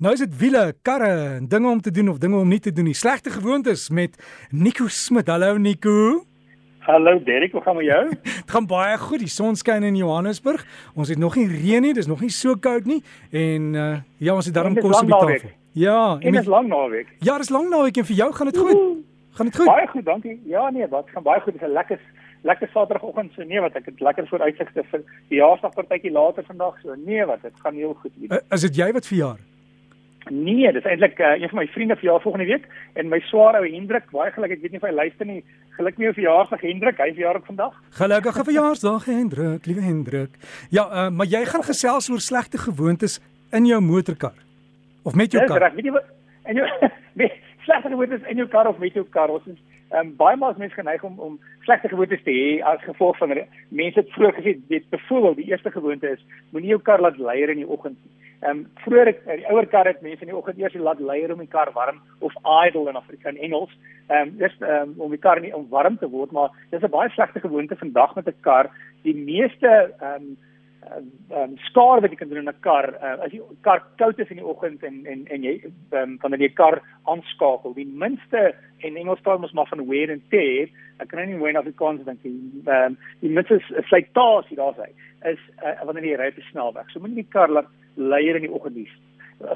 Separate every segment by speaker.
Speaker 1: Nou is dit wiele, karre, dinge om te doen of dinge om nie te doen nie. Slegte gewoontes met Nico Smit. Hallo Nico.
Speaker 2: Hallo Derek, hoe gaan met jou?
Speaker 1: Dit gaan baie goed. Die son skyn in Johannesburg. Ons het nog nie reën nie, dis nog nie so koud nie en uh, ja, ons het daarom kos op die tafel. Ja,
Speaker 2: en dit is lang naweek.
Speaker 1: Ja, dis lang naweek en vir jou gaan dit goed. Gaan dit goed?
Speaker 2: Baie goed, dankie. Ja nee, wat gaan baie goed. Dit is 'n lekker lekker Saterdagoggend so nee wat ek het lekker vooruitsigte vir die jaarsdagpartytjie later vandag so nee wat dit gaan heel goed
Speaker 1: hier. Uh, is dit jy wat verjaar?
Speaker 2: Nee, dis eintlik uh, een van my vriende verjaar volgende week en my swaar ou Hendrik, baie geluk, ek weet nie of hy luister nie. Geluk mee op verjaarsdag Hendrik, hy verjaar ook vandag.
Speaker 1: Gelukkige verjaarsdag Hendrik, liewe Hendrik. Ja, uh, maar jy gaan gesels oor slegte gewoontes in jou motorkar of met jou kar.
Speaker 2: Dis reg, weet jy wat? En jou nee, slegte gewoontes in jou kar of met jou kar. Ons is um, baie maal mense geneig om om slegte gewoontes te hê as gevolg van mense het vroeër gesê dit byvoorbeeld die eerste gewoonte is moenie jou kar laat leier in die oggend nie. Ehm um, vroeër ek die ouer kar het mense in die oggend eers laat leier om die kar warm of idle in Afrikaans Engels. Ehm um, dis ehm um, om die kar nie om warm te word maar dis 'n baie slegte gewoonte vandag met 'n kar. Die meeste ehm um, ehm um, skaar wat jy kan doen in 'n kar uh, as die kar koud is in die oggend en en en jy um, wanneer jy kar aanskakel die minste en Engels praat ons maar van wear and tear ek kan nie mooi na die kans dink die ehm um, die minste slytasie daar sê is uh, wanneer jy ry op die snelweg so moet jy die kar laat leier in die oggend dis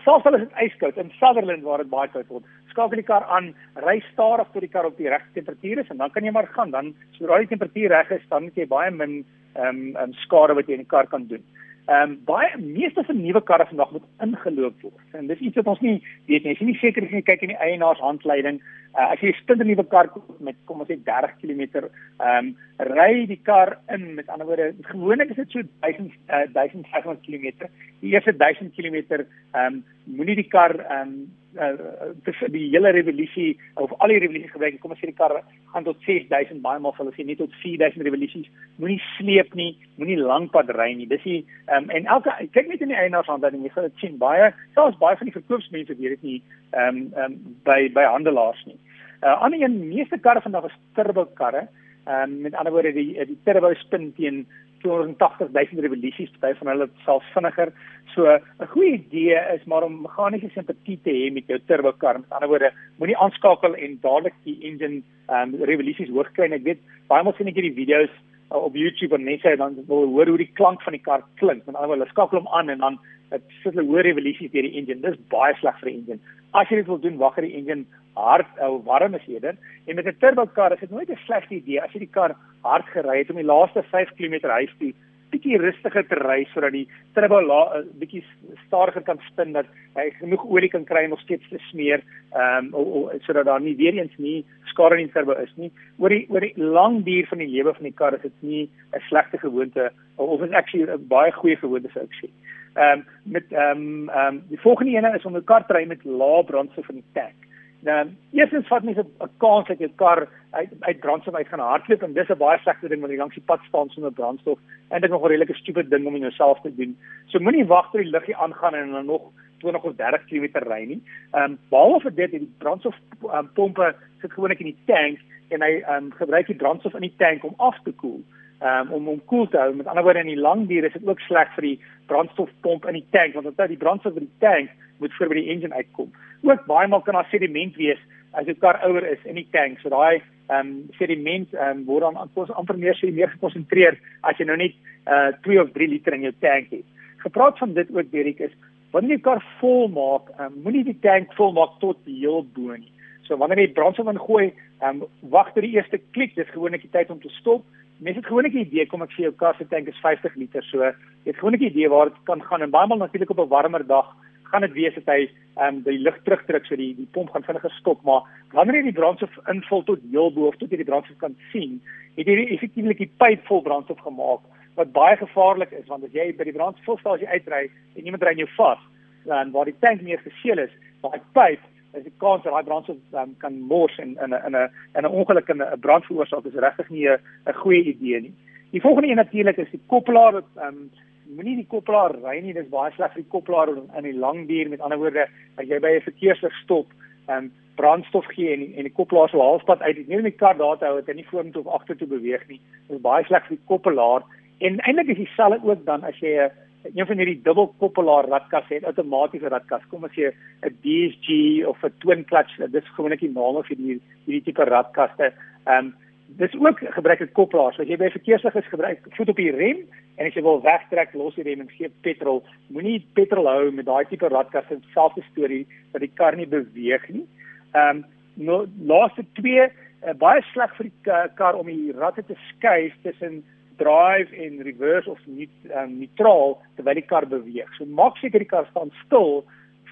Speaker 2: selfs al is dit yskoud in Sutherland waar dit baie koud word skakel die kar aan ry stadig tot die kar op die regte temperatuur is en dan kan jy maar gaan dan sodra die temperatuur reg is dan het jy baie min ehm um, um, skade wat jy in die kar kan doen. Ehm um, baie meeste van nuwe karre vandag moet ingeloop word. En dis iets wat ons nie weet nie. As jy nie seker is nie, kyk in die eienaars handleiding. Uh, as jy 'n splinter nuwe kar koop met kom ons sê 30 km, ehm um, ry die kar in. Met ander woorde, gewoonlik is dit so 1000 uh, 1500 km. Die eerste 1000 km ehm um, moenie die kar ehm um, uh, die hele revolusie of al die revolusies gebruik. Kom ons sê die kar gaan tot 6000 baie maal hulle sê net tot 4000 revolusies. Moenie sleep nie, moenie lank pad ry nie. Dis die um, en elke kyk net in die eienaarsaanduiding, jy gaan dit sien baie, selfs baie van die verkoopsmense weet dit nie ehm um, um, by by handelaars nie. Uh ander een meeste karre vandag is turbo karre. Ehm um, met ander woorde die die turbo spin teen 280 000 revolusies by van hulle selfs vinniger. So 'n goeie idee is maar om meganiese simpatie te hê met jou turbo kar. Met ander woorde, moenie aanskakel en dadelik die engine um revolusies hoog kry. Ek weet baie mense sien ek hierdie video's uh, op YouTube en mense dan wil hoor hoe die klank van die kar klink. Met ander woorde, hulle skakel hom aan en dan dit sit hulle hoë revolusies deur die engine. Dis baie sleg vir die engine. As jy dit wil doen, wag dat die engine hard ou warm is eerder. En met 'n turbo kar is dit nooit 'n slegte idee as jy die kar hard gery het om die laaste 5 km huis toe bietjie rustiger te ry sodat die turbo uh, bietjie stadiger kan spin dat hy genoeg olie kan kry om nog steeds te smeer ehm um, sodat daar nie weer eens nie skade in die turbo is nie. Oor die oor die lang duur van die lewe van die kar is dit nie 'n slegte gewoonte of is actually 'n baie goeie gewoonte sou ek sê. Ehm um, met ehm um, ehm um, die volgende ene is om 'n kar te ry met lae brandstof in die tank. Nou, eerstens vat mense 'n kans dat jou kar uit uit brandstof uit gaan hardloop en dis 'n baie slegte ding wanneer jy langs die pad staan sonder brandstof. Is nog 'n redelike stupid ding om jouself te doen. So moenie wag tot die liggie aangaan en dan nog 20 of 30 km ry nie. Ehm um, behalwe vir dit, die brandstof um, pompe sit gewoonlik in die tank en hy ehm um, gebruik die brandstof in die tank om af te koel. Um, om om koel te hou. Met ander woorde in die lang duur is dit ook sleg vir die brandstofpomp in die tank want onthou die brandstof in die tank moet voor by die engine uitkom ook baie maal kan daar sediment wees as die kar ouer is in die tank. So daai ehm um, sediment ehm um, word dan amper meer so meer gekonsentreer as jy nou net uh 2 of 3 liter in jou tank het. Gepraat van dit ook Derek is wanneer jy kar vol maak, um, moenie die tank vol maak tot heel bo nie. So wanneer jy brandstof ingooi, ehm um, wag tot die eerste klik, dis gewoonlik die tyd om te stop. Mense het gewoonlik 'n idee kom ek sê jou kar se tank is 50 liter, so jy het gewoonlik 'n idee waar dit kan gaan en baie maal natuurlik op 'n warmer dag gaan dit wees dat hy ehm um, die lug terugdruk so die die pomp gaan vinniger stop maar wanneer jy die brandstof invul tot heel bo of tot jy die brandstof kan sien het jy effektiewelik die pyp vol brandstof gemaak wat baie gevaarlik is want as jy by die brandstofstasie uitry en iemand ry jou vas dan waar die tank meer geseël is daai pyp is die kans dat daai brandstof um, kan mors en in 'n in 'n in 'n ongeluk en 'n brand veroorsaak is regtig nie 'n goeie idee nie die volgende een natuurlik is die koppelaar wat ehm um, moenie die koppelaar ry nie, dis baie sleg vir die koppelaar in die lang duur. Met ander woorde, as jy by 'n verkeerslig stop, ehm um, brandstof gee en en die koppelaar so halfpad uit, nie net die kar daar te hou dat hy nie vorentoe of agtertoe beweeg nie. Dis baie sleg vir die koppelaar. En eintlik is dieselfde ook dan as jy 'n een van hierdie dubbelkoppelaar radkasse het outomatiese radkas. Kom as jy 'n DSG of 'n twin clutch, dis gewoonlik die name vir die hierdie tipe radkaste. Ehm um, dis ook gebruik 'n koppelaar. So as jy by verkeerslig is, gebruik voet op die rem en as jy wil wegtrek, los die rem en gee petrol. Moenie petrol hou met daai tipe radkas en selfde storie dat die kar nie beweeg nie. Ehm um, nou laaste twee uh, baie sleg vir die kar om die ratte te skuif tussen drive en reverse of nie um, neutraal terwyl die kar beweeg. So maak seker die kar staan stil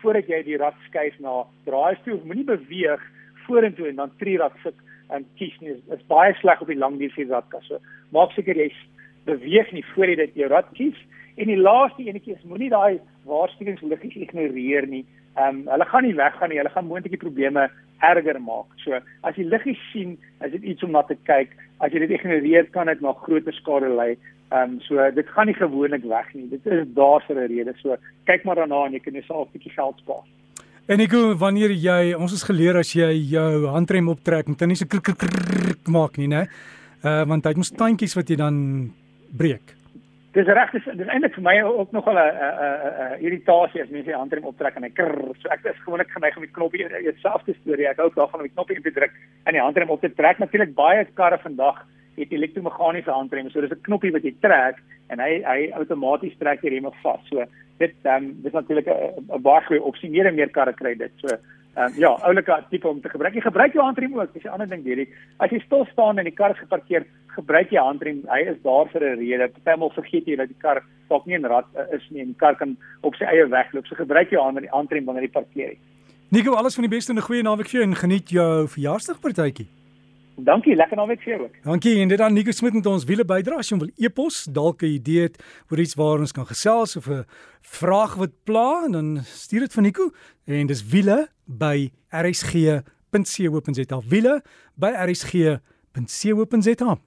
Speaker 2: voordat jy die rat skuif na drive toe. Moenie beweeg vorentoe en dan tree rat sit en kies nie. Dit is baie sleg op die lang duur vir ratkas. So maak seker jy beweeg nie voor jy dit jou rat kies. En die laaste enetjie is moenie daai waarskuwingsliggies ignoreer nie. Ehm um, hulle gaan nie weggaan nie. Hulle gaan moontlik probleme erger maak. So as jy liggies sien, is dit iets om na te kyk. As jy dit ignoreer, kan dit na groter skade lei. Ehm um, so dit gaan nie gewoonlik weg nie. Dit is daar vir 'n rede. So kyk maar daarna en jy kan jouself 'n bietjie geld spaar.
Speaker 1: En ek gou wanneer jy ons is geleer as jy jou handrem optrek, moet jy nie so krk krk maak nie, né? Uh want hy het mos tandjies wat jy dan breek.
Speaker 2: Dis reg, dis, dis eintlik vir my ook nogal 'n 'n 'n irritasie as mense die handrem optrek en hy krr. So ek is gewoonlik geneig om die knoppie dieselfde storie. Ek hou daarvan om die knoppie in te druk en die handrem op te trek. Natuurlik baie karre vandag het elektromeganiese handremme. So dis 'n knoppie wat jy trek en hy hy outomaties trek die remme vas. So dit um, dis natuurlik 'n baie goeie opsie. Meer en meer karre kry dit. So Um, ja, oulike tipe om te gebruik. Jy gebruik jou handrem ook. Dis 'n ander ding hierdie. As jy stil staan en die kar is geparkeer, gebruik jy handrem. Hy is daar vir 'n rede. Partymal vergeet jy dat die kar dalk nie 'n rad uh, is nie en die kar kan op sy eie wegloop. So gebruik jou handrem wanneer jy parkeer.
Speaker 1: Nico, alles van die beste en 'n goeie naweek vir jou en geniet jou verjaarsdagpartytjie.
Speaker 2: Dankie, lekker naweek vir jou ook.
Speaker 1: Dankie en dit dan Nico Smit met ons wiele bydra. As jy wil e-pos, dalk 'n idee het oor iets waar ons kan gesels of 'n vraag wat pla en dan stuur dit vir Nico. En dis wiele by rsg.co.za wiele by rsg.co.za